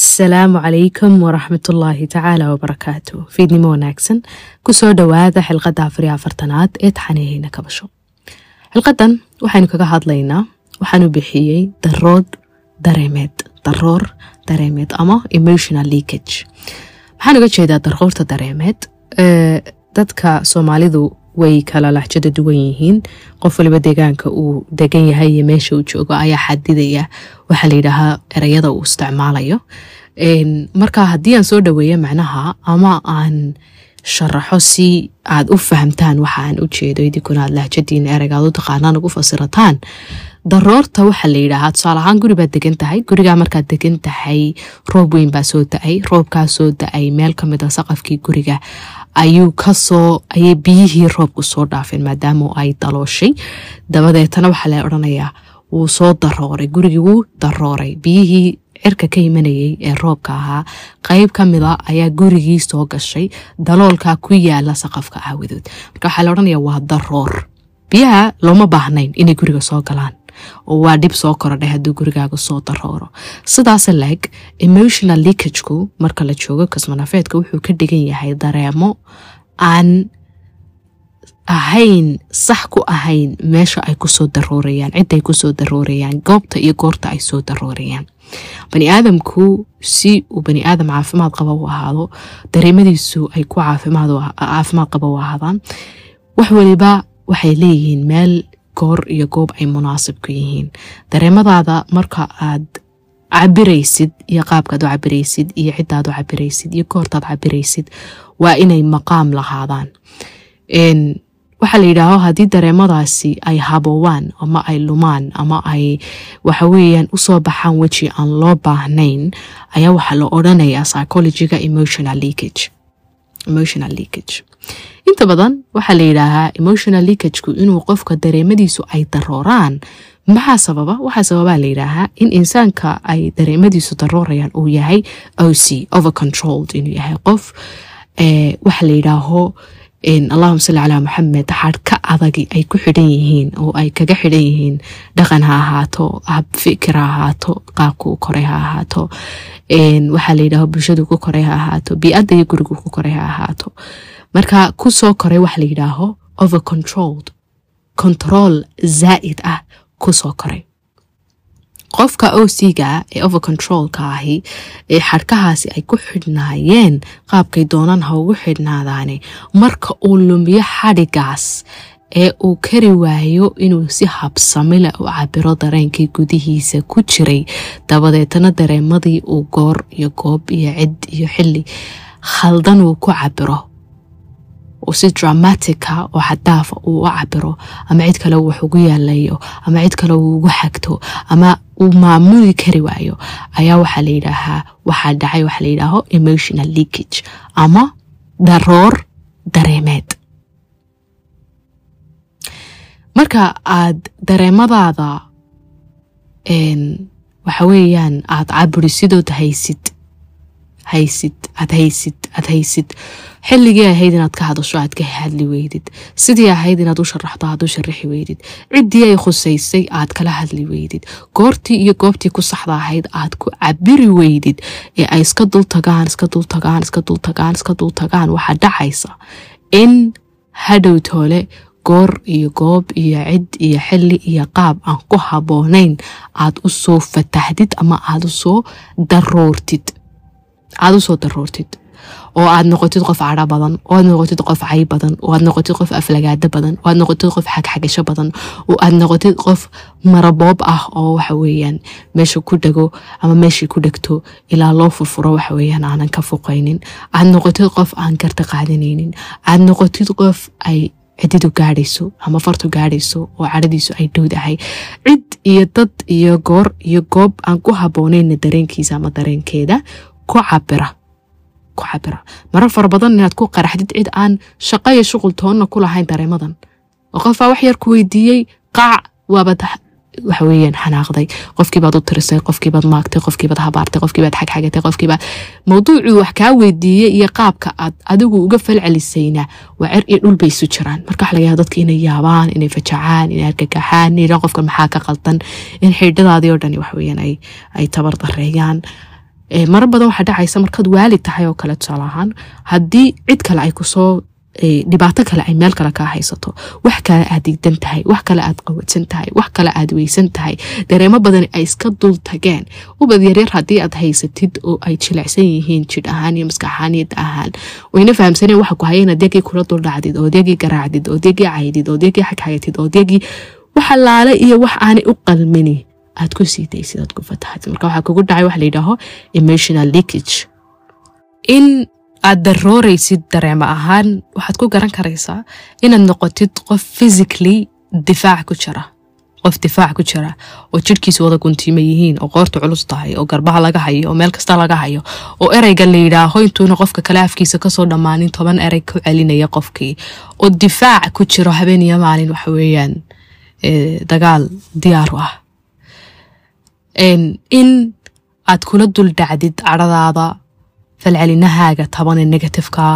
asalaamu calaykum waraxmatullaahi tacaala wabarakaatu fiidnimo wanaagsan ku soo dhowaada xilqadda afariyo afartanaad ee taxaniheyna kabasho xilqadan waxaynu kaga hadlaynaa waxaanu bixiyey darood dareemeed daroor dareemeed ama emotional leakage. Maxaan uga jeedaa daroorta dareemeed dadka soomaalidu way kala laxjada duwan yihiin. Qof waliba deegaanka uu degan yahay iyo meesha uu joogo ayaa xadidaya. Waxaa layidhaahaa ereyada uu isticmaalayo. Marka haddii aan soo dhaweeyo macnaha ama aan sharaxo si aad u fahamtaan waxa aan u jeedo idinkuna aad lahjadiina ereyga aad u taqaanaan ugu fasirataan daroorta waxaa la yidhaahaa tusaale ahaan guri baad degan tahay gurigaa markaad degan tahay roob weyn baa soo da'ay roobkaa soo da'ay meel ka mid a saqafkii guriga ayuu ka soo ayay biyihii roobku soo dhaafeen maadaama ay dalooshay dabadeetana waxaa la odhanayaa wuu soo darooray gurigii wuu darooray biyihii cirka ka imanayay ee roobka ahaa. Qeyb ka mida ayaa gurigii soo gashay daloolka ku yaalla saqafka aawadood. Marka waxaa la odhanaya waa daroor. Biyaha looma baahnayn inay guriga soo galaan oo waa dhib soo korodhay hadduu gurigaaga soo darooro. Sidaas leg emotional leakagku marka la joogo kasmanafeedka wuxuu ka dhigan yahay dareemo aan ahayn sax ku ahayn meesha ay ku soo daroorayaan cidday ku soo daroorayaan goobta iyo goorta ay soo daroorayaan. Bani aadamku si uu bani aadam caafimaad qaba u ahaado dareemadiisu ay ku caafimaad qaba u ahaadaan wax waliba waxay leeyihiin meel goor iyo goob ay munaasib ku yihiin. Dareemadaada marka aad cabiraysid iyo qaabkaad u cabiraysid iyo ciddaad u cabiraysid iyo goortaad cabiraysid waa inay maqaam lahaadaan waxaa la yidhaaho haddii dareemadaasi ay haboowaan ama ay lumaan ama ay waxaweyaan u soo baxaan weji aan loo baahnayn ayaa waxaa la odhanayaa psychologiga emotional leakage. Emotional leakage. Inta badan waxaa la yidhaahaa emotional leakagku inuu qofka dareemadiisu ay darooraan. Maxaa sababa? Waxaa sababaa la yidhaahaa in insaanka ay dareemadiisu daroorayaan uu yahay oc over controlled inuu yahay qof. Waxa la yidhaaho allahuma salli calaa maxamed xadhka adagi ay ku xidhan yihiin oo ay kaga xidhan yihiin dhaqan ha ahaato hab fikir ha ahaato qaabku koray ha ahaato waxaa la yidhaaho bulshadu ku koray ha ahaato bii-adda iyo gurigu ku koray ha ahaato marka ku soo koray waxa la yidhaaho over controlled control zaa'id ah ku soo koray qofka ociga ee over controlka ahi ee xadhkahaasi ay ku xidhnaayeen qaabkay doonaan ha ugu xidhnaadaane. Marka uu lumiyo xadhigaas ee uu kari waayo inuu si habsamile u cabiro dareenkii gudihiisa ku jiray. Dabadeetana dareemadii uu goor iyo goob iyo cid iyo xilli khaldan uu ku cabiro uu si dramatica oo xadaafa uu u cabiro ama cid kale wax ugu yaalayo ama cid kale uu ugu xagto ama uu maamuli kari waayo ayaa waxaa la yidhaahaa waxaa dhacay waxaa la yidhaaho emotional leakage ama daroor dareemeed. Marka aad dareemadaada waxa weeyaan aad cabirisidood haysid haysid aad haysid aad haysid xilligii ahayd inaad ka hadasho aad ka hadli weydid sidii ahayd inaad u sharaxdo aad u sharaxi weydid ciddii ay khusaysay aad kala hadli weydid goortii iyo goobtii ku saxda ahayd aad ku cabiri weydid ee ay iska dultagaan iska dultagaan iska dultagaan iska dultagaan waxaa dhacaysa in hadhow toole goor iyo goob iyo cid iyo xilli iyo qaab aan ku haboonayn aad u soo fatahdid ama aad u soo daroortid aad u daroortid oo aad noqotid qof cadho badan oo aad noqotid qof cay badan oo aad noqotid qof aflagaado badan oo aad noqotid qof xagxagasho badan oo aad noqotid qof maraboob ah oo waxa weeyaan meesha ku dhego ama meeshii ku dhegto ilaa loo furfuro waxa weeyaan aanan ka fuqaynin aad noqotid qof aan garta qaadanaynin aad noqotid qof ay cididu gaadhayso ama fartu gaadhayso oo cadhadiisu ay dhowdahay cid iyo dad iyo goor iyo goob aan ku haboonayna dareenkiisa ama dareenkeeda ku cabira ku cabira marar fara badan inaad ku qaraxdid cid aan shaqo iyo shuqul toonna ku lahayn dareemadan. Oo qofbaa wax yar ku weydiiyey qaac waabad waxa xanaaqday. Qofkiibaad u tirisay qofkiibaad maagtay qofkiibaad habaartay qofkiibaad xagxagatay qofkiibaad mawduucuu wax kaa weydiiyey iyo qaabka aad adigu uga falcelisayna waa cer iyo dhul bay isu jiraan. Marka waxa laga yaaba dadka inay yaabaan inay fajacaan inay argagaxaan inay qofka maxaa ka qaldan in xidhadaadii oo dhani waxa weeyaan ay tabar dareeyaan mara badan waxaa dhacaysa markaad waalid tahay oo kale tusaale ahaan haddii cid kale ay ku soo dhibaato kale ay meel kale kaa haysato wax kale aad digdan tahay wax kale aad qawadsan tahay wax kale aad weysan tahay dareemo badan ay iska dul tageen. Ubad yaryar haddii aad haysatid oo ay jilicsan yihiin jidh ahaan iyo maskaxaaniyad ahaan wayna fahamsaneen waxa ku haya inaad yagii kula dul dhacdid ood yagii garaacdid ood yagii caydid ood yagii xagxagatid ood yagii wax laale iyo wax aanay u qalmini aad ku sii daysid oad ku fatahatid marka waxaa kugu dhacay waxa la yidhaaho emotional leakage. In aad darooraysid dareemo ahaan waxaad ku garan karaysaa inaad noqotid qof physically difaac ku jira. Qof difaac ku jira oo jirhkiisa wada guntiima yihiin oo qoorta culus tahay oo garbaha laga hayo oo meel kasta laga hayo oo ereyga la yidhaaho intuuna qofka kale afkiisa ka soo dhammaanin toban erey ku celinaya qofkii. Oo difaac ku jiro habeen iyo maalin waxa weeyaan dagaal diyaar u ah in aad kula dul dhacdid cadhadaada falcelinahaaga tabanee negatifeka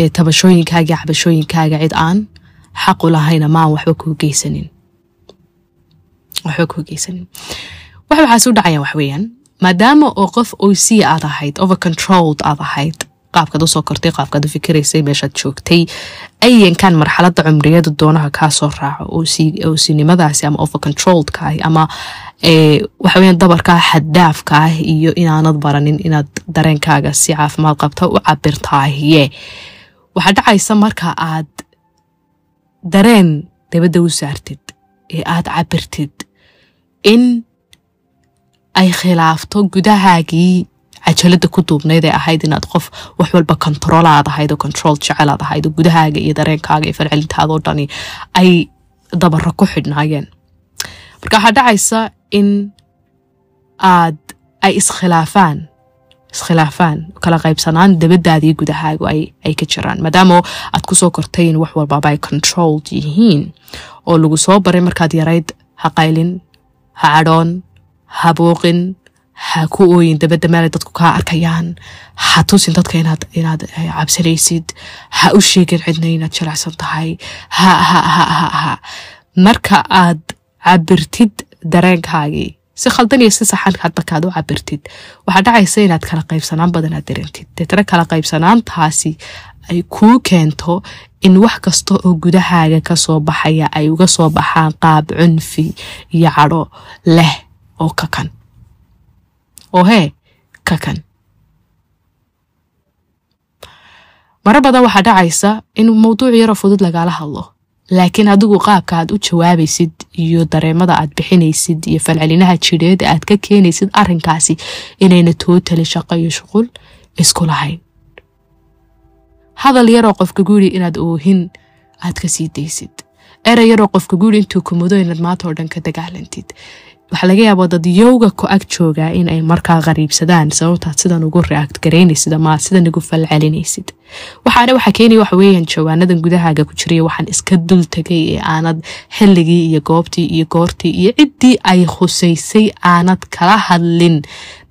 ee tabashooyinkaaga cabashooyinkaaga cid aan xaqu lahayna maan waxba kuu geysanin. Waxba kuu geysanin. Wax waxaas u dhacayaan wax weeyaan. Maadaama oo qof oysiya aad ahayd over controlled aad ahayd qaabkaad u soo kortay qaabkaad u fikiraysay meeshaad joogtay. Ayankan marxaladda cumriyada doonaha kaa soo raaco oosinimadaasi ama over controlledka ah ama waxaweyan dabarkaa xaddaafka ah iyo inaanad baranin inaad dareenkaaga si caafimaad qabta u cabirtaahiye waxaa dhacaysa marka aad dareen dabadda u saartid ee aad cabirtid in ay khilaafto gudahaagii cajalada ku duubnayd ee ahayd inaad qof wax walba aad ahayd oo control jecel ahayd oo gudahaaga iyo dareenkaaga iyo falcelintaadoo dhani ay dabaro ku xidhnaayeen. Marka waxaa dhacaysa in aad ay iskhilaafaan iskhilaafaan kala qaybsanaan dabadaadii gudahaagu ay ka jiraan. Maadaama aad ku soo kortay in wax walbaba ay controlled yihiin oo lagu soo baray markaad yarayd ha qaylin ha cadhoon ha buuqin ha ku ooyin dabadda meelay dadku kaa arkayaan. Ha tusin dadka inaad inaad cabsanaysid ha u sheegin cidna inaad jilecsan tahay. Ha marka aad cabirtid dareenkaagii si khaldan iyo si saxan markaad u cabirtid waxaa dhacaysa inaad kala qaybsanaan badan aad dareentid deetana kala qaybsanaantaasi ay kuu keento in wax kasta oo gudahaaga ka soo baxaya ay uga soo baxaan qaab cunfi iyo cadho leh oo kakan oo hee kakan. Maro badan waxaa dhacaysa in mawduuc yaroo fudud lagala hadlo. Laakiin adigu qaabka aad u jawaabaysid iyo dareemada aad bixinaysid iyo falcelinaha jidheed aad ka keenaysid arinkaasi inayna tootali shaqo iyo shuqul isku lahayn. Hadal yaroo qofka guri inaad oohin aad ka sii daysid. Erey yaroo qofka guri intuu kumudo inaad maanta oo dhan ka dagaalantid waxaa laga yaabaa dad yowga ku ag joogaa in ay markaa qariibsadaan sababtaad sidan ugu react garaynaysid ama sidan ugu falcelinaysid. Waxaana waxaa keenaya waxa weeyaan jawaanadan gudahaaga ku jiraya waxaan iska dul tegay ee aanad xilligii iyo goobtii iyo goortii iyo ciddii ay khusaysay aanad kala hadlin.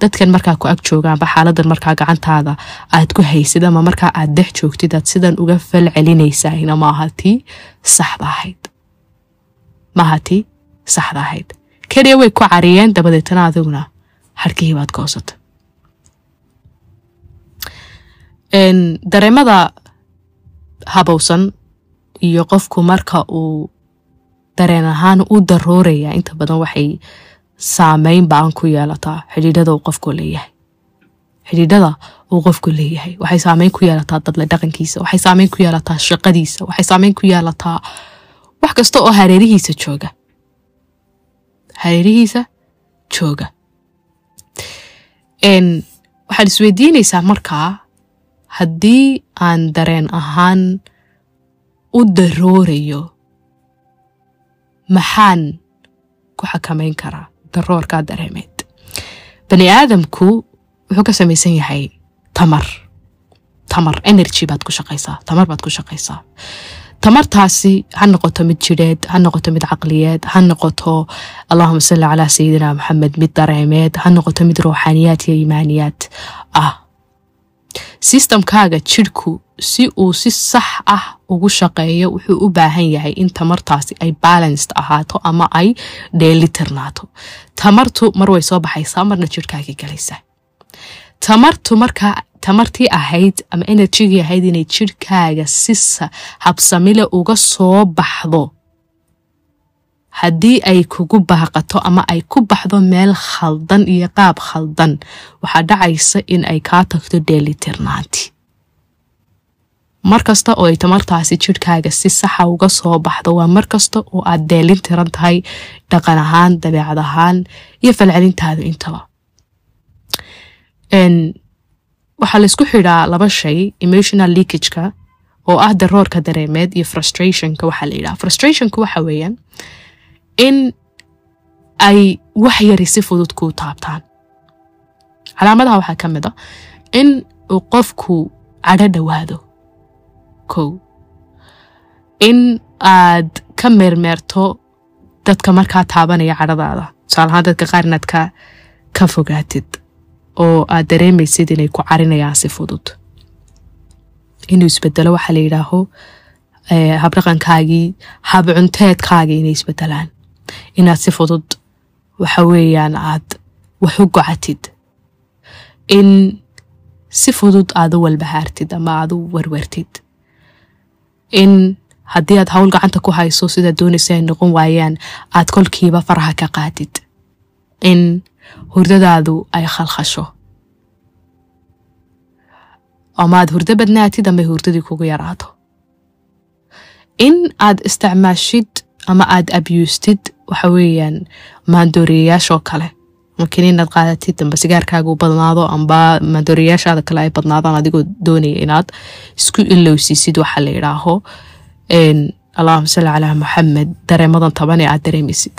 Dadkan markaa ku ag joogaanba xaaladan markaa gacantaada aad ku haysid ama markaa aad dex joogtid aad sidan uga falcelinaysaahina maaha tii saxda ahayd. Maaha saxda ahayd keliya way ku cariyeen dabadeetana adiguna harkihii baad goosata dareemada habowsan iyo qofku marka uu dareen ahaan u darooraya inta badan waxay saameyn baan ku yeelataa xidhiidhada uu qofku leeyahay. Xidhiidhada uu qofku leeyahay waxay saameyn ku yeelataa dadle dhaqankiisa waxay saameyn ku yeelataa shaqadiisa waxay saameyn ku yeelataa wax kasta oo hareerihiisa jooga hareerihiisa jooga. Waxaad isweydiinaysaa markaa haddii aan dareen ahaan u daroorayo maxaan ku xakamayn karaa daroorkaa dareemeed? Bani aadamku wuxuu ka samaysan yahay tamar. Tamar energy baad ku shaqaysaa tamar baad ku shaqaysaa tamartaasi ha noqoto mid jidheed ha noqoto mid caqliyeed ha noqoto allahuma salli calaa sayidina maxamed mid dareemeed ha noqoto mid ruuxaaniyaad iyo imaaniyaad ah sistamkaaga jidhku si uu si sax ah ugu shaqeeyo wuxuu u baahan yahay in tamartaasi ay balanced ahaato ama ay dheelitirnaato tamartu mar way soo baxaysaa marna jidhkaagii galaysaa tamartu markaa tamartii ahayd ama enerjigii ahayd inay jirhkaaga si habsamile uga soo baxdo. Haddii ay kugu baaqato ama ay ku baxdo meel khaldan iyo qaab khaldan waxaa dhacaysa in ay kaa tagto dheelitirnaanti mar kasta oo ay tamartaasi jirhkaaga si saxa uga soo baxdo waa mar kasta oo aad deelin tiran tahay dhaqan ahaan dabeecad ahaan iyo falcelintaadu intaba waxaa laysku xidhaa laba shay emotional leakageka oo ah daroorka dareemeed iyo frustrationka waxaa la yidhaha. Frustrationka waxa weeyaan in ay wax yari si fudud kuu taabtaan. Calaamadaha waxaa ka mid a in uu qofku cadho dhowaado. Kow in aad ka meermeerto dadka markaa taabanaya cadhadaada. Tusaal ahaan dadka qaar inaad ka ka fogaatid oo aad dareemaysid inay ku carinayaan si fudud. Inuu isbedelo waxaa la yidhaaho habdhaqankaagii habcunteedkaagii inay isbedelaan inaad si fudud waxa weeyaan aad wax u gocatid. In si fudud aad u walbahaartid ama aad u werwertid. In haddii aad hawl gacanta ku hayso sidaad doonaysa ay noqon waayaan aad kolkiiba faraha ka qaadid in hurdadaadu ay khalkhasho ama aad hurdo badnaatid ama hurdadii kugu yaraato in aad isticmaashid ama aad abyustid waxa weeyaan maandooreyayaashoo kale makin inaad qaadatid amba sigaarkaaga badnaado amba maandooreyayaashaada kale ay badnaadaan adigoo doonaya inaad isku ilowsiisid waxa la yidhaaho allahuma salli calaa maxamed dareemadan taban ee aad dareemaysid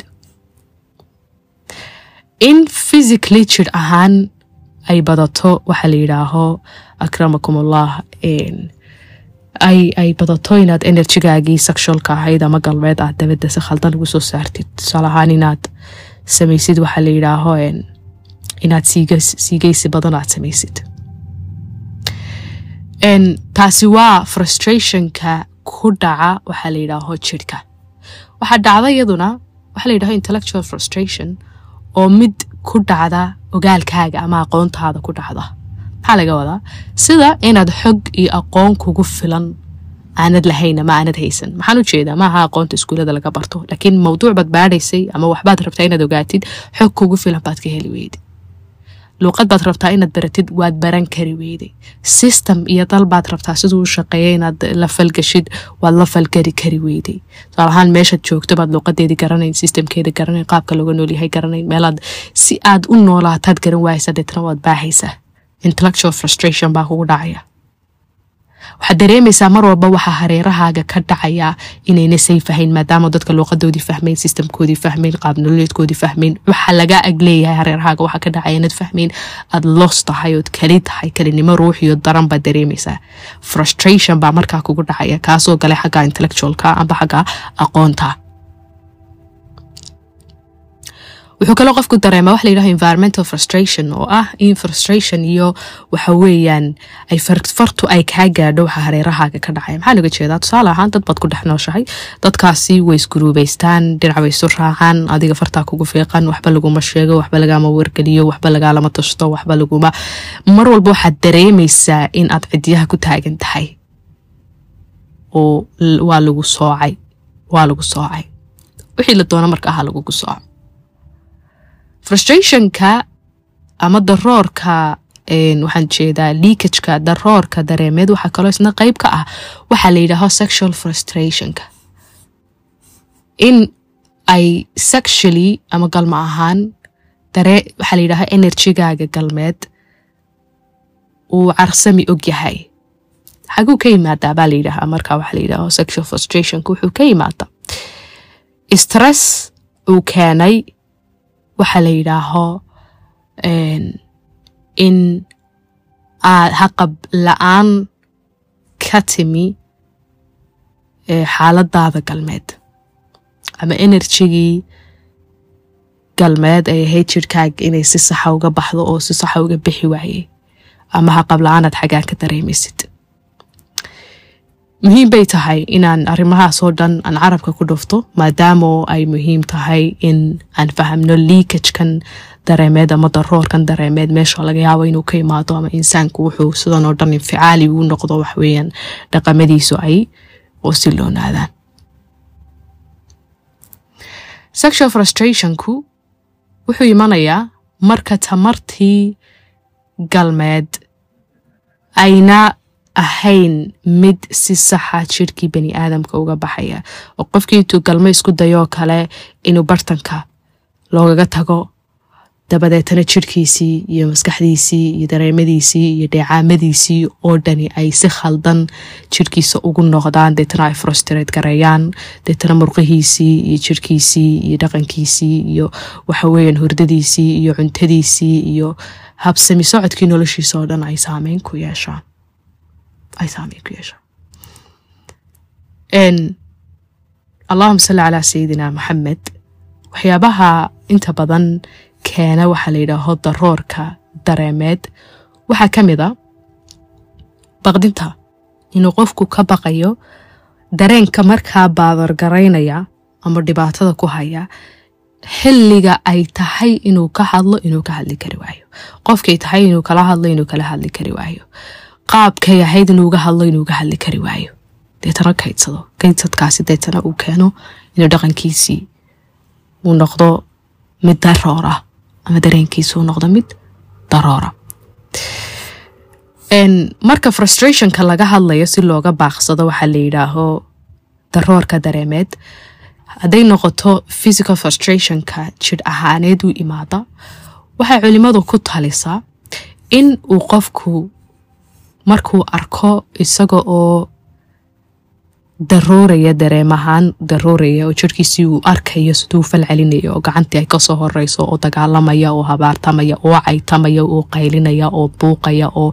in physically jir ahaan ay badato waxaa la yidhaaho akramakum allah ay ay badato inaad enerjigaagii sexualka ahayd ama galbeed aad dabadda si khaldan ugu soo saartid. Tusaale ahaan inaad samaysid waxaa la yidhaaho inaad siigeysi badan aad samaysid. Taasi waa frustrationka ku dhaca waxaa la yidhaaho jirhka waxaa dhacda iyaduna waxaa la yidhaho intellectual frustration oo mid ku dhacda ogaalkaaga ama aqoontaada ku dhacda. Maxaa laga wadaa sida inaad xog iyo aqoon kugu filan aanad lahayn ama aanad haysan. Maxaan u jeedaa maaha aqoonta iskuulada laga barto laakiin mawduuc baad baadhaysay ama waxbaad rabtaa inaad ogaatid xog kugu filan baad ka heli weyday luuqad baad rabtaa inaad baratid waad baran kari weyday system iyo dal baad rabtaa siduu u shaqeeya inaad la falgashid waad la falgari kari weyday tusaal ahaan meeshaad joogto baad luuqadeedii garanayn systemkeeda garanayn qaabka looga noolyahay garanayn meelaad si aad u noolaataad garan waaysa deetna waad baaxaysaa intellectual frustration baa kugu dhacaya waxaad dareemaysaa mar walba waxaa hareerahaaga ka dhacaya inayna say fahayn maadaama dadka luuqadoodii fahmayn systemkoodii fahmayn qaabnololeedkoodii fahmayn waxa laga agleeyahay hareerahaaga waxa ka dhacaya inad fahmayn aad los tahay ood kali tahay kalinimo ruuxiyo daran baad dareemaysaa frustration baa markaa kugu dhacaya kaasoo galay xagga intellectualka amba xagga aqoonta wuxuu kaloo qofku dareemaa waxa la yidhaho environmental frustration oo ah in frustration iyo waxa weeyaan ay fartu ay kaa gaadho waxa hareerahaaga ka dhacaya maxaa laga jeedaa? Tusaale ahaan dad baad ku dhex nooshahay. Dadkaasi way isguruubaystaan dhinac bay isu raacaan adiga fartaa kugu fiiqan waxba laguma sheego waxba lagama wargeliyo waxba lagaalama tashto waxba laguma. Mar walba waxaad dareemaysaa in aad cidyaha ku taagan tahay. Oo waa lagu soocay waa lagu soocay. Wixii la doono marka aha lagugu sooco frustrationka ama daroorka waxaan jeedaa leakageka daroorka dareemeed waxaa kaloo isna qeyb ka ah waxaa la yidhaaho sexual frustrationka in ay sexually ama galmo ahaan daree waxaa la yidhaha enerjigaaga galmeed uu carsami og yahay. Xaguu ka yimaadaa baa la yidhahaa marka waxaa la yidhaho sexual frustrationka wuxuu ka yimaadaa stress uu keenay waxaa la yidhaaho in aad haqab la'aan ka timi xaaladaada galmeed. Ama enerjigii galmeed ay ahayd jirhkaaga inay si saxa uga baxdo oo si saxa uga bixi waayey ama haqab la'aanaad xaggaan ka dareemaysid muhiim bay tahay inaan arrimahaasoo dhan aan carabka ku dhufto maadaamo ay muhiim tahay in aan fahamno liikajkan dareemeed ama daroorkan dareemeed. Meesha laga yaabo inuu ka imaado ama insaanku wuxuu sidan oo dhan inficaali uu noqdo waxweeyaan dhaqamadiisu ay usiloonaadaan sexual frustrationku wuxuu imanayaa marka tamartii galmeed ayna ahayn mid si saxa jirhkii bani aadamka uga baxaya oo qofkii galmo isku dayoo kale inuu bartanka loogaga tago. Dabadeetana jirhkiisii iyo maskaxdiisii iyo dareemadiisii iyo dheecaamadiisii oo dhani ay si khaldan jirhkiisa ugu noqdaan deetana ay frostrat gareeyaan deetana murqihiisii iyo jirhkiisii iyo dhaqankiisii iyo waxaweeyaan hurdadiisii iyo cuntadiisii iyo habsami socodkii noloshiisa oo dhan ay saameyn ku yeeshaan ay saameyn ku yeeshaan allahuma salli calaa sayidina maxamed waxyaabaha inta badan keena waxaa la yidhaaho daroorka dareemeed waxaa ka mid a baqdinta inuu qofku ka baqayo dareenka markaa baadargaraynaya ama dhibaatada ku haya xilliga ay tahay inuu ka hadlo inuu ka hadli kari waayo qofkay tahay inuu kala hadlo inuu kala hadli kari waayo qaabkay ahayd inuuga hadlo inuuga hadli kari waayo. Deetana kaydsado. Kaydsadkaasi deetana uu keeno inuu dhaqankiisii uu noqdo mid daroora ama dareenkiisa uu noqdo mid daroora. Marka frustrationka laga hadlayo si looga baaqsado waxaa la yidhaaho daroorka dareemeed. Hadday noqoto physical frustrationka jidh ahaaneed u imaada waxay culimadu ku talisaa in uu qofku markuu arko isaga oo darooraya dareem ahaan darooraya oo jirhkiisii uu arkayo siduu fal celinaya oo gacantii ay ka soo horeyso oo dagaalamaya oo habaartamaya oo caytamaya oo qaylinaya oo buuqaya oo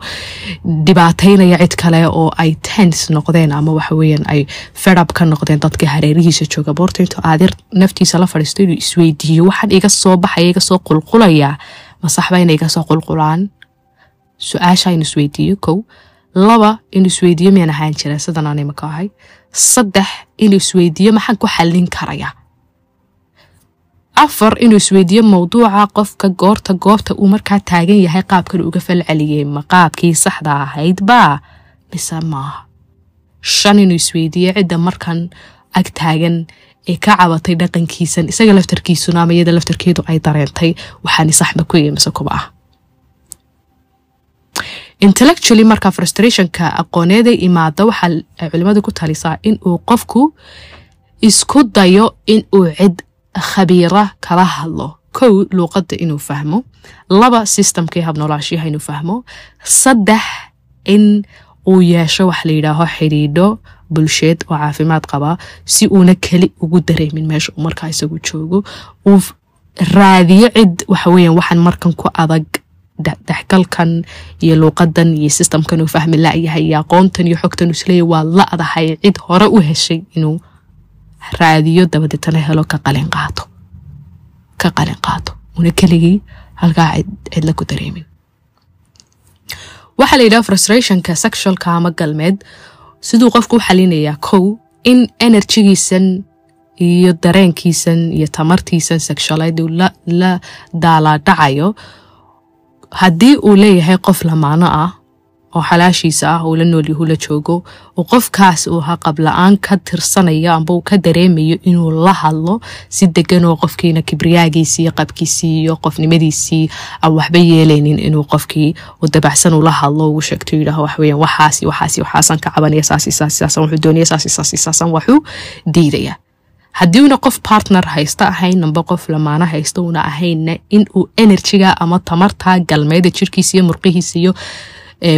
dhibaataynaya cid kale oo ay tens noqdeen ama waxaweyaan ay fedhab ka noqdeen dadka hareerihiisa jooga. Boorta intuu aadir naftiisa la fadhiisto inuu isweydiiyo waxaan iga soo baxaya iga soo qulqulaya masaxba ina iga soo qulqulaan su'aasha inu isweydiiyo kow laba inuu isweydiiyo miyaan ahaan jira sidan aan imaka ahay saddex inuu maxaan ku xallin karaya. Afar inuu isweydiiyo mowduuca qofka goorta goobta uu markaa taagan yahay qaabkan uga falceliyey ma qaabkii saxda ahayd baa mise maaha shan inuu isweydiiyo cidda markan ag taagan ee ka cabatay dhaqankiisan isaga laftarkiisuna ama iyada laftarkeedu ay dareentay waxaani saxma ku yihi mise kuba. ah intellectually marka frustrationka aqooneeda imaada waxaa culimadu ku talisaa in uu qofku isku dayo in uu cid khabiira kala hadlo. Kow luuqadda inuu fahmo. Laba systemkii habnoolaashiyaha inuu fahmo. Saddex in uu yeesho wax la yidhaaho xidhiidho bulsheed oo caafimaad qaba si uuna keli ugu dareemin meesha uu markaa isagu joogo. Uu raadiyo cid waxaweyan waxaan markan ku adag dexgalkan iyo luuqadan iyo systemkan uu fahmi layahay iyo aqoontan iyo xogtan isleeya waa la-dahay. Cid hore u heshay inuu raadiyo dabadeetana helo ka qalin qaato. Ka qalin qaato. Una keligii halkaa cidla ku dareemin. Waxaa la yidhaha frustrationka sexualka ama galmeed siduu qofku u xalinayaa kow in enerjigiisan iyo dareenkiisan iyo tamartiisan sexualid la daalaadhacayo haddii uu leeyahay qof lamaano ah oo xalaashiisa ah uu la noolyahu la joogo oo qofkaas uu ha qabla-aan ka tirsanayo amba uu ka dareemayo inuu la hadlo si degan oo qofkiina kibriyaagiisii qabkiisii iyo qofnimadiisii aan waxba yeelaynin inuu qofkii u dabacsan ula hadlo ugu sheegto yidhaaho waxweyan waxaasi waxaasi waxaasan ka cabanaya saasi saasi saasan wuxuu doonaya saasi saasi saasan waxuu diidaya haddii una qof partner haysta ahayn amba qof lamaano haysta una ahaynna in uu enerjiga ama tamarta galmeeda jirkiisa iyo murqihiisa iyo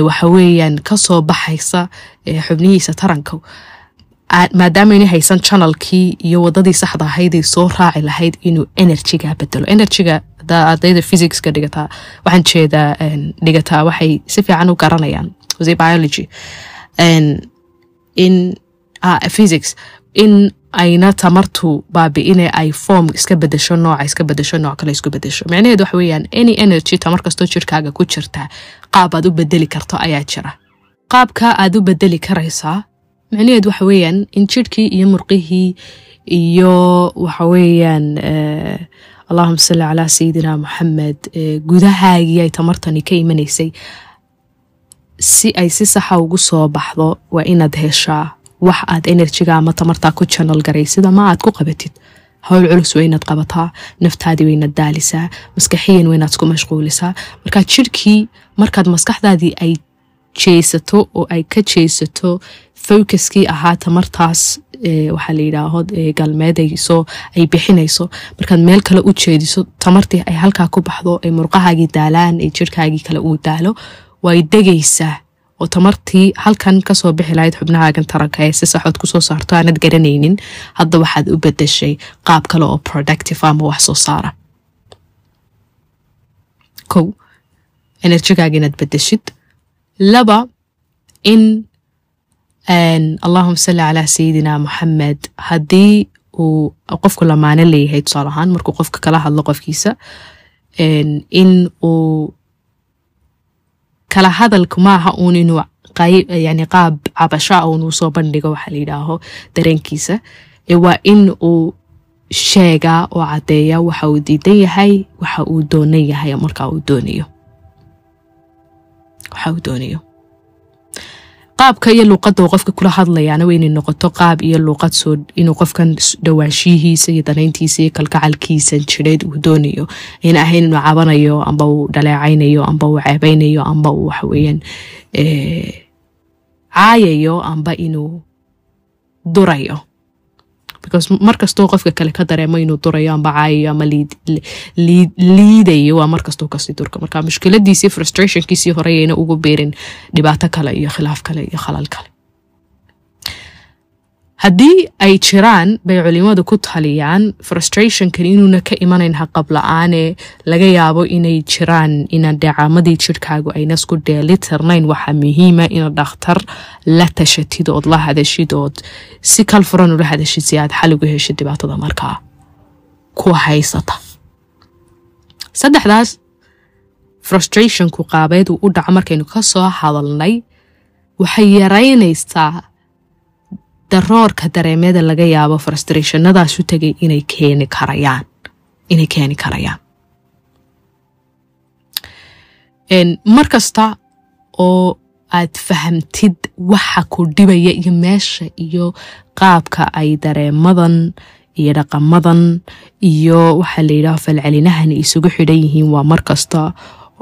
waxaweeyaan ka soo baxaysa xubnihiisa taranka. Maadaama ina haysan janalkii iyo wadadii saxda ahayday soo raaci lahayd inuu enerjiga bedelo enerjiga ardayda physicska dhigataa waxaan jeedaa dhigataa waxay si fiican u garanayaan. Biology. In physics. In ayna tamartu baabi'ine ay form iska bedesho nooca iska bedesho nooc kale isku bedesho micnaheed waxa weeyaan any energy tamar kastoo jirkaaga ku jirta qaab aad u bedeli karto ayaa jira. Qaabka aad u bedeli karaysaa micnaheed waxa weeyaan in jirhkii iyo murqihii iyo waxa weeyaan allahuma salli calaa sayidina moxamed gudahaagii ay tamartani ka imanaysay. Si ay si saxa ugu soo baxdo waa inaad heshaa wax aad enerjiga ama tamartaa ku janal garaysid ama aad ku qabatid? Howl culus waa inaad qabataa naftaadii waa inaad daalisaa maskaxiyan waa inaad isku mashquulisaa markaa jirhkii markaad maskaxdaadii ay jeesato oo ay ka jeesato focuskii ahaa tamartaas waxaa la yidhaaho galmeedayso ay bixinayso. Markaad meel kale u jeediso tamartii ay halkaa ku baxdo ay murqahaagii daalaan ay jirhkaagii kale uu daalo way degaysaa oo tamartii halkan ka soo bixi lahayd xubnahaagan taranka ee si saxood ku soo saarto aanad garanaynin. Hadda waxaad u bedeshay qaab kale oo productive ama wax soo saara. Kow enerjigaaga inaad bedeshid laba in allahuma salli calaa sayidina moxamed haddii uu qofku lamaane leeyahay tusaale ahaan markuu qofka kala hadlo qofkiisa in uu kala hadalku maaha uun inuu yani qaab cabashaa uunuu soo bandhigo waxaa la yidhaaho dareenkiisa. Waa in uu sheegaa oo caddeeya waxa uu diidan yahay waxa uu doonan yahay markaa uu doonayo. Waxa uu doonayo qaabka iyo luuqadda uu qofka kula hadlayaana waa inay noqoto qaab iyo luuqad soo inuu qofkan dhawaanshiyihiisa iyo danayntiisa iyo kalgacalkiisan jireed uu doonayo. Ayna ahayn inuu cabanayo amba uu dhaleecaynayo amba uu ceebeynayo amba uu waxaweyaan caayayo amba inuu durayo markastoo qofka kale ka dareemo inuu durayo amba caayayo ama liidayo waa markastuu ka sii durka. Marka mushkiladiisii frustrationkiisii horeyayna ugu beerin dhibaato kale iyo khilaaf kale iyo khalal kale haddii ay jiraan bay culimadu ku taliyaan frustrationkan inuuna ka imanayn haqab la'aane laga yaabo inay jiraan ina dhacaamadii jirhkaagu ayna isku dheelitirnayn waxaa muhiima ina dhakhtar la tashatid ood la hadashid si kal furan ula hadashid si aad xal ugu heshid dhibaatada markaa ku haysata. Saddexdaas frustrationku qaabeed uu u dhaco markaynu ka soo hadalnay waxay yaraynaysaa daroorka dareemyada laga yaabo frustrationadaas u tegay inay keeni karayaan. Inay keeni karayaan. Mar kasta oo aad fahamtid waxa ku dhibaya iyo meesha iyo qaabka ay dareemadan iyo dhaqamadan iyo waxaa la yidhaho falcelinahan isugu xidhan yihiin waa mar kasta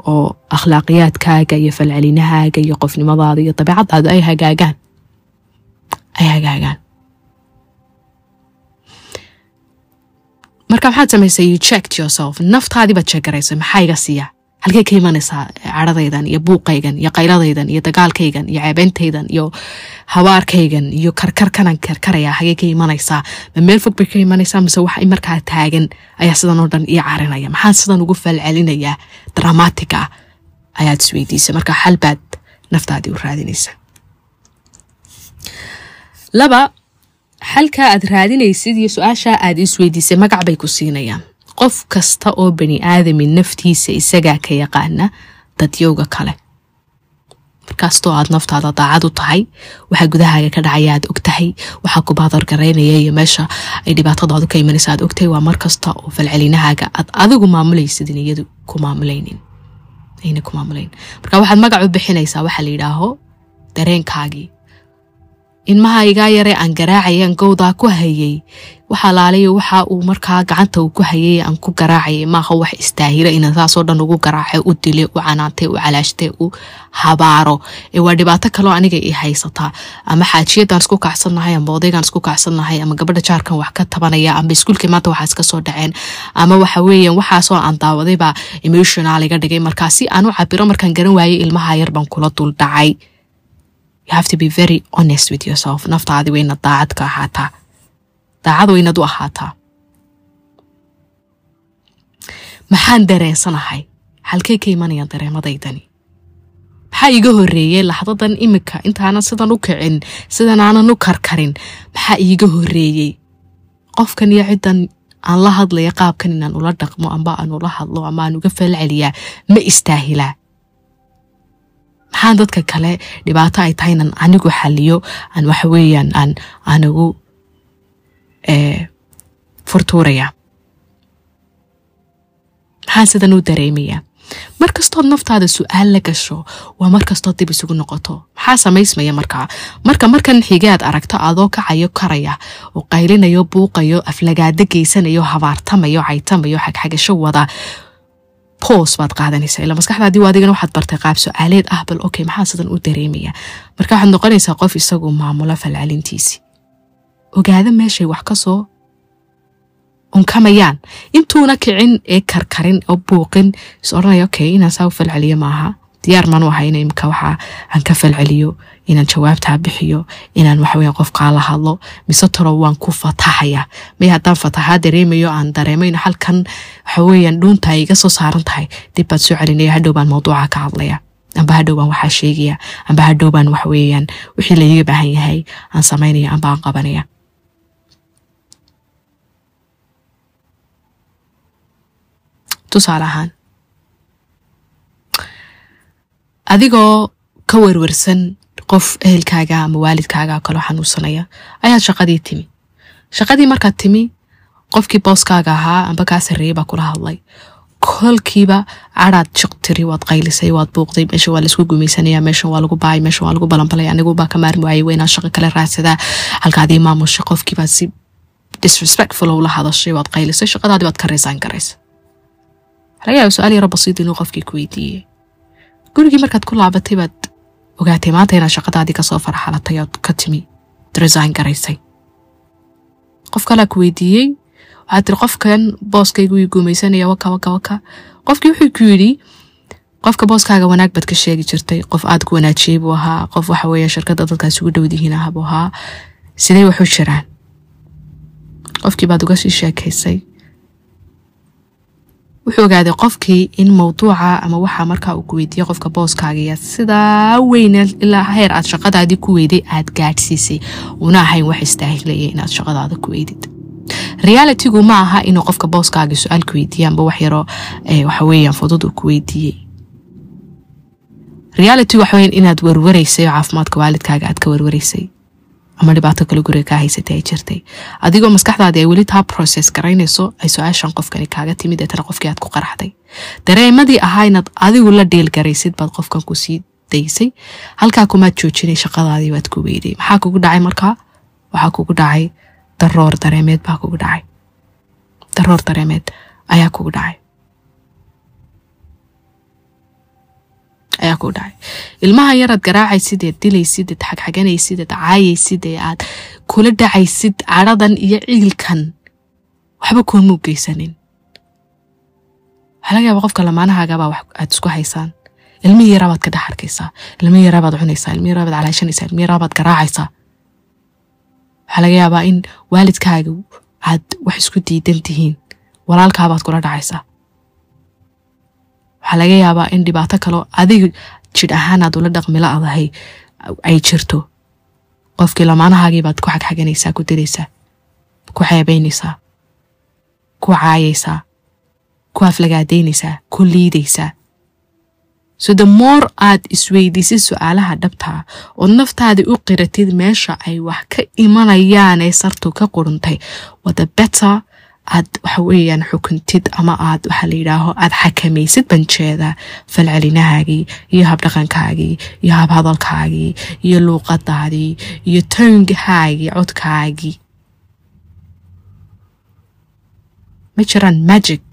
oo akhlaaqiyaadkaaga iyo falcelinahaaga iyo qofnimadaada iyo dabeecadaada ay hagaagaan ay hagaagaan marka maxaad samaysay you checked yourself. Naftaadii baad maxaa iga siiya? Halkay ka imanaysaa cadhadaydan iyo buuqaygan iyo qayladaydan iyo dagaalkaygan iyo ceebeyntaydan iyo habaarkaygan iyo karkarkanan karkaraya hagay ka imanaysaa? Ma meel fog bay ka imanaysaa? Mise wax markaa taagan ayaa sidan oo dhan ii carinaya? Maxaan sidan ugu falcelinayaa dramatica ah ayaad isweydiisa marka xal baad naftaadii u raadinaysa laba xalkaa aad raadinaysid iyo su'aashaa aad isweydiisay magac bay ku siinayaan. Qof kasta oo bani aadami naftiisa isagaa ka yaqaana dadyowga kale. Markaastoo aad naftaada daacad u tahay waxaa gudahaaga ka dhacaya aad og waxaa ku baadargaraynaya iyo meesha ay dhibaatadaadu ka imanaysa aad ogtahay waa mar oo falcelinahaaga aad adigu maamulaysid in iyadu ku maamulaynin. Ayna ku maamulayn marka waxaad magac u bixinaysaa waxaa la yidhaaho dareenkaagii ilmaha igaa yaree aan garaacayaan gowdaa ku hayay. Waxa laalayo waxa uu markaa gacanta ku hayay aan ku garaacayay maaha wax istaahila inaan saasoo dhan ugu garaace u dile u canaantay u calaashtay u habaaro. Waa dhibaato kaloo aniga i haysataa ama xaajiyadaan isku kacsannahay ama odaygaan isku kacsannahay ama gabadha jaarkan wax ka tabanaya ama iskuulkii maanta waxaas ka soo dhaceen. Ama waxa weeyaan waxaasoo aan daawaday baa emotional iga dhigay markaa si aan u cabiro markaan garan waayay ilmaha yar baan kula dul dhacay you have to be very honest with yourself. Naftaadi wayna daacad ka ahaataa daacad waynad u ahaataa maxaan dareensanahay? Halkay ka imanayaan dareemadaydani maxaa iiga horeeyey laxdadan imika intaanan sidan u kicin sidan aanan u karkarin maxaa iiga horeeyey qofkan iyo ciddan aan la hadlaya qaabkan inaan ula dhaqmo amba aan ula hadlo ama aan uga falceliyaa ma istaahilaa maxaan dadka kale dhibaato ay tahay inan anigu xaliyo aan waxa weeyaan aan aanigu furtuuraya. Maxaan sidan u dareemayaa mar kastood naftaada su'aal la gasho waa mar kastood dib isugu noqoto. Maxaa samaysmaya markaa? Marka markan xigaad aragto adoo kacayo karaya oo qaylinayo buuqayo aflagaado geysanayo habaartamayo caytamayo xagxagasho wada boos baad qaadanaysa ila maskaxdaadii waa adigana waxaad bartay qaab su'aaleed ah bal okay maxaa sidan u dareemaya marka waxaad noqonaysaa qof isagu maamulo falcelintiisii ogaada meeshay wax ka soo unkamayaan. Intuuna kicin ee karkarin oo buuqin is odhanaya okay inaan saa u falceliyo maaha diyaar manu ahay in imka waxa aan ka falceliyo inaan jawaabtaa bixiyo inaan waxaweya qofkaa la hadlo. Mise talo waan ku fataxaya may haddaan fataxaa dareemayo aan dareemayno halkan waxaweyaan dhuunta ay iga soo saaran tahay. Dib baad soo celinaya hadhow baan mawduuca ka hadlaya amba hadhow baan waxaa sheegaya amba hadhow baan waxaweyaan wixii laiga baahan yahay aan samaynaya amba aan qabanaya. Tusaale ahaan adigoo ka werwersan qof ehelkaaga ama waalidkaaga kaloo xanuunsanaya ayaad shaqadii timi. Shaqadii markaad timi qofkii booskaaga ahaa amba kaa sarreeyey baa kula hadlay. Kolkiiba caraad jiq tiri waad qaylisay waad buuqday meesha waa la isku gumaysanaya meeshan waa lagu baay meeshan waa lagu balanbalay anigubaa ka maarmi waayay weynaa shaqo kale raadsadaa halkaadii maamushay qofkiibaa si disrespectful ula hadashay waad qaylisay shaqadaadii baad ka resign garaysa laga yaaba su'aal yaro basiid inuu qofkii ku weydiiyey gurigii markaad ku laabatay baad ogaatay maanta inaad shaqadaadii ka soo farxalatay ood ka timi resign garaysay qof kalea ku weydiiyey waxaad tiri qofkan booskaygu ii guumaysanaya waka waka waka qofkii wuxuu ku yidhi qofka booskaaga wanaag baad ka sheegi jirtay qof aad ku wanaajiyey buu ahaa qof waxa weeye shirkadda dadkaas ugu dhowdihiin ah buu ahaa sidee waxu jiraan qofkii baad uga sii sheekaysay wuxuu ogaaday qofkii in mawduuca ama waxaa markaa uu ku weydiiyey qofka booskaagiya sidaa weyne ilaa heer aad shaqadaadii ku weyday aad gaadhsiisay. Una ahayn wax istaahilaya inaad shaqadaada ku weydid. Realitygu ma aha inuu qofka booskaaga su'aal ku weydiiye amba wax yaroo waxaweyaan fudud uu ku weydiiyey. Reality waxaweyan inaad werwaraysay oo caafimaadka waalidkaaga aad ka werwaraysay ama dhibaato kale guriga kaa haysatay ay jirtay adigoo maskaxdaadi ay weli taa process garaynayso ay su'aashan qofkani kaaga timid deetana qofkii aad ku qaraxday dareemadii ahaa inaad adigu la dhiilgaraysid baad qofkan ku sii daysay halkaa kumaad joojinay shaqadaadii baad ku weyday maxaa kugu dhacay markaa waxaa kugu dhacay daroor dareemeed baa kugu dhacay daroor dareemeed ayaa kugu dhacay ayaa kugu dhacay ilmaha yaraad garaacaysid eed dilaysid eed xagxaganaysid eed caayaysid ee aad kula dhacaysid cadhadan iyo ciilkan. Waxba kuumau geysanin waxaa laga yaaba qofka lamaanahaagabaa wax aad isku haysaan. Ilmihii yaraabaad ka dhex arkaysaa ilmihii yaraabaad cunaysaa. Ilmihii yaraabaad calaashanaysaa. Ilmihii yaraabaad garaacaysaa. Waxaa laga yaabaa in waalidkaaga aad wax isku diidan tihiin. Walaalkaabaad kula dhacaysaa waxaa laga yaabaa in dhibaato kaloo adiga jidh ahaan aad ula dhaqmila adahay ay jirto. Qofkii lamaanahaagiibaad ku xagxaganaysaa ku diraysaa ku xeebaynaysaa ku caayaysaa ku aflagaadaynaysaa ku liidaysaa. So the more aad isweydiisid su'aalaha dhabtaa ood naftaadii u qiratid meesha ay wax ka imanayaanee sartu ka quruntay wada better aad waxa weeyaan xukuntid ama aad waxaa la yidhaaho aad xakamaysid banjeeda falcelinahaagii iyo habdhaqankaagii iyo habhadalkaagii iyo luuqadaadii iyo towngahaagii codkaagii ma jiraan magic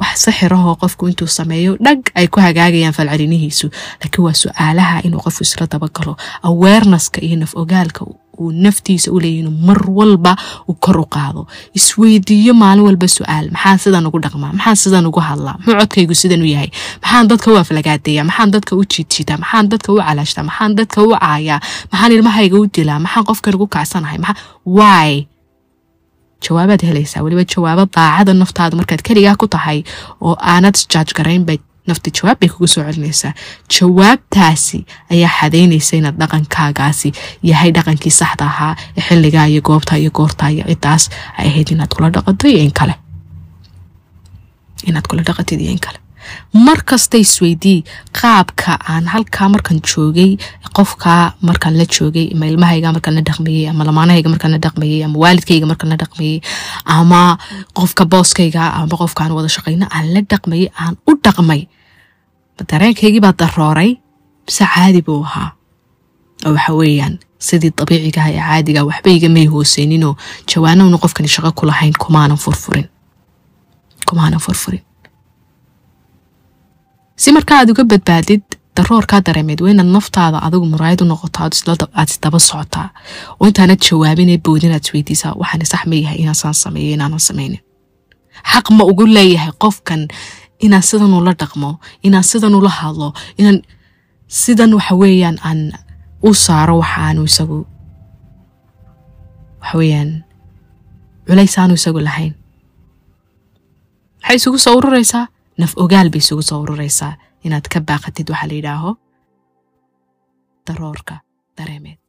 wax sixirahoo qofku intuu sameeyo dhag ay ku hagaagayaan falcelinihiisu. Laakiin waa su'aalaha inuu qofku isla dabagalo. Awarenesska iyo naf ogaalka uu naftiisa u leeyahy inuu mar walba uu kor u qaado. Isweydiiyo maalin walba su'aal. Maxaan sidan ugu dhaqmaa? Maxaan sidan ugu hadlaa? Muxuu codkaygu sidan u yahay. Maxaan dadka u aflagaadeeyaa maxaan dadka u jiidjiitaa maxaan dadka u calaashtaa maxaan dadka u caayaa? Maxaan ilmahayga u dilaa? Maxaan qofkan ugu kacsanahay? Maxaa why jawaabaad helaysaa weliba jawaabo daacada naftaada markaad keligaa ku tahay oo aanad jaaj garayn bay nafti jawaab bay kugu soo celinaysaa jawaabtaasi ayaa xadaynaysa inaad dhaqankaagaasi yahay dhaqankii saxda ahaa ee xilligaa iyo goobta iyo goorta iyo cidaas ay ahayd inaad kula dhaqanto iyo in kale mar kasta isweydii qaabka aan halkaa markaan joogay qofkaa markaan la joogay ama ilmahayga markaan la dhaqmayey ama lamaanahayga markaan la dhaqmayey ama waalidkayga markaan la dhaqmayey ama qofka booskayga ama qofkaan wada shaqayno aan la dhaqmayey aan u dhaqmay. Dareenkaygii baa darooray mise caadi buu ahaa? Oo waxa weeyaan sidii dabiicigaha ee caadiga waxba igamay hooseyninoo jawaanowna qofkani shaqo ku lahayn kumaanan furfurin. Kumaanan furfurin si markaa aad uga badbaadid daroorkaa dareemeed waa inaad naftaada adigu muraayad u noqoto aad isdaba socotaa. Oo intaanad jawaabinee boodin aad isweydiisaa waxaana sax ma yahay inaasaan sameeyo inaanan sameynin. Xaq ma ugu leeyahay qofkan inaan sidan ula dhaqmo inaan sidan ula hadlo inaan sidan waxa weeyaan aan u saaro waxaanu isagu waxa weeyaan culays aanu isagu lahayn. Maxay isugu soo ururaysaa naf ogaal bay isugu soo ururaysaa inaad ka baaqatid waxaa la yidhaaho daroorka dareemeed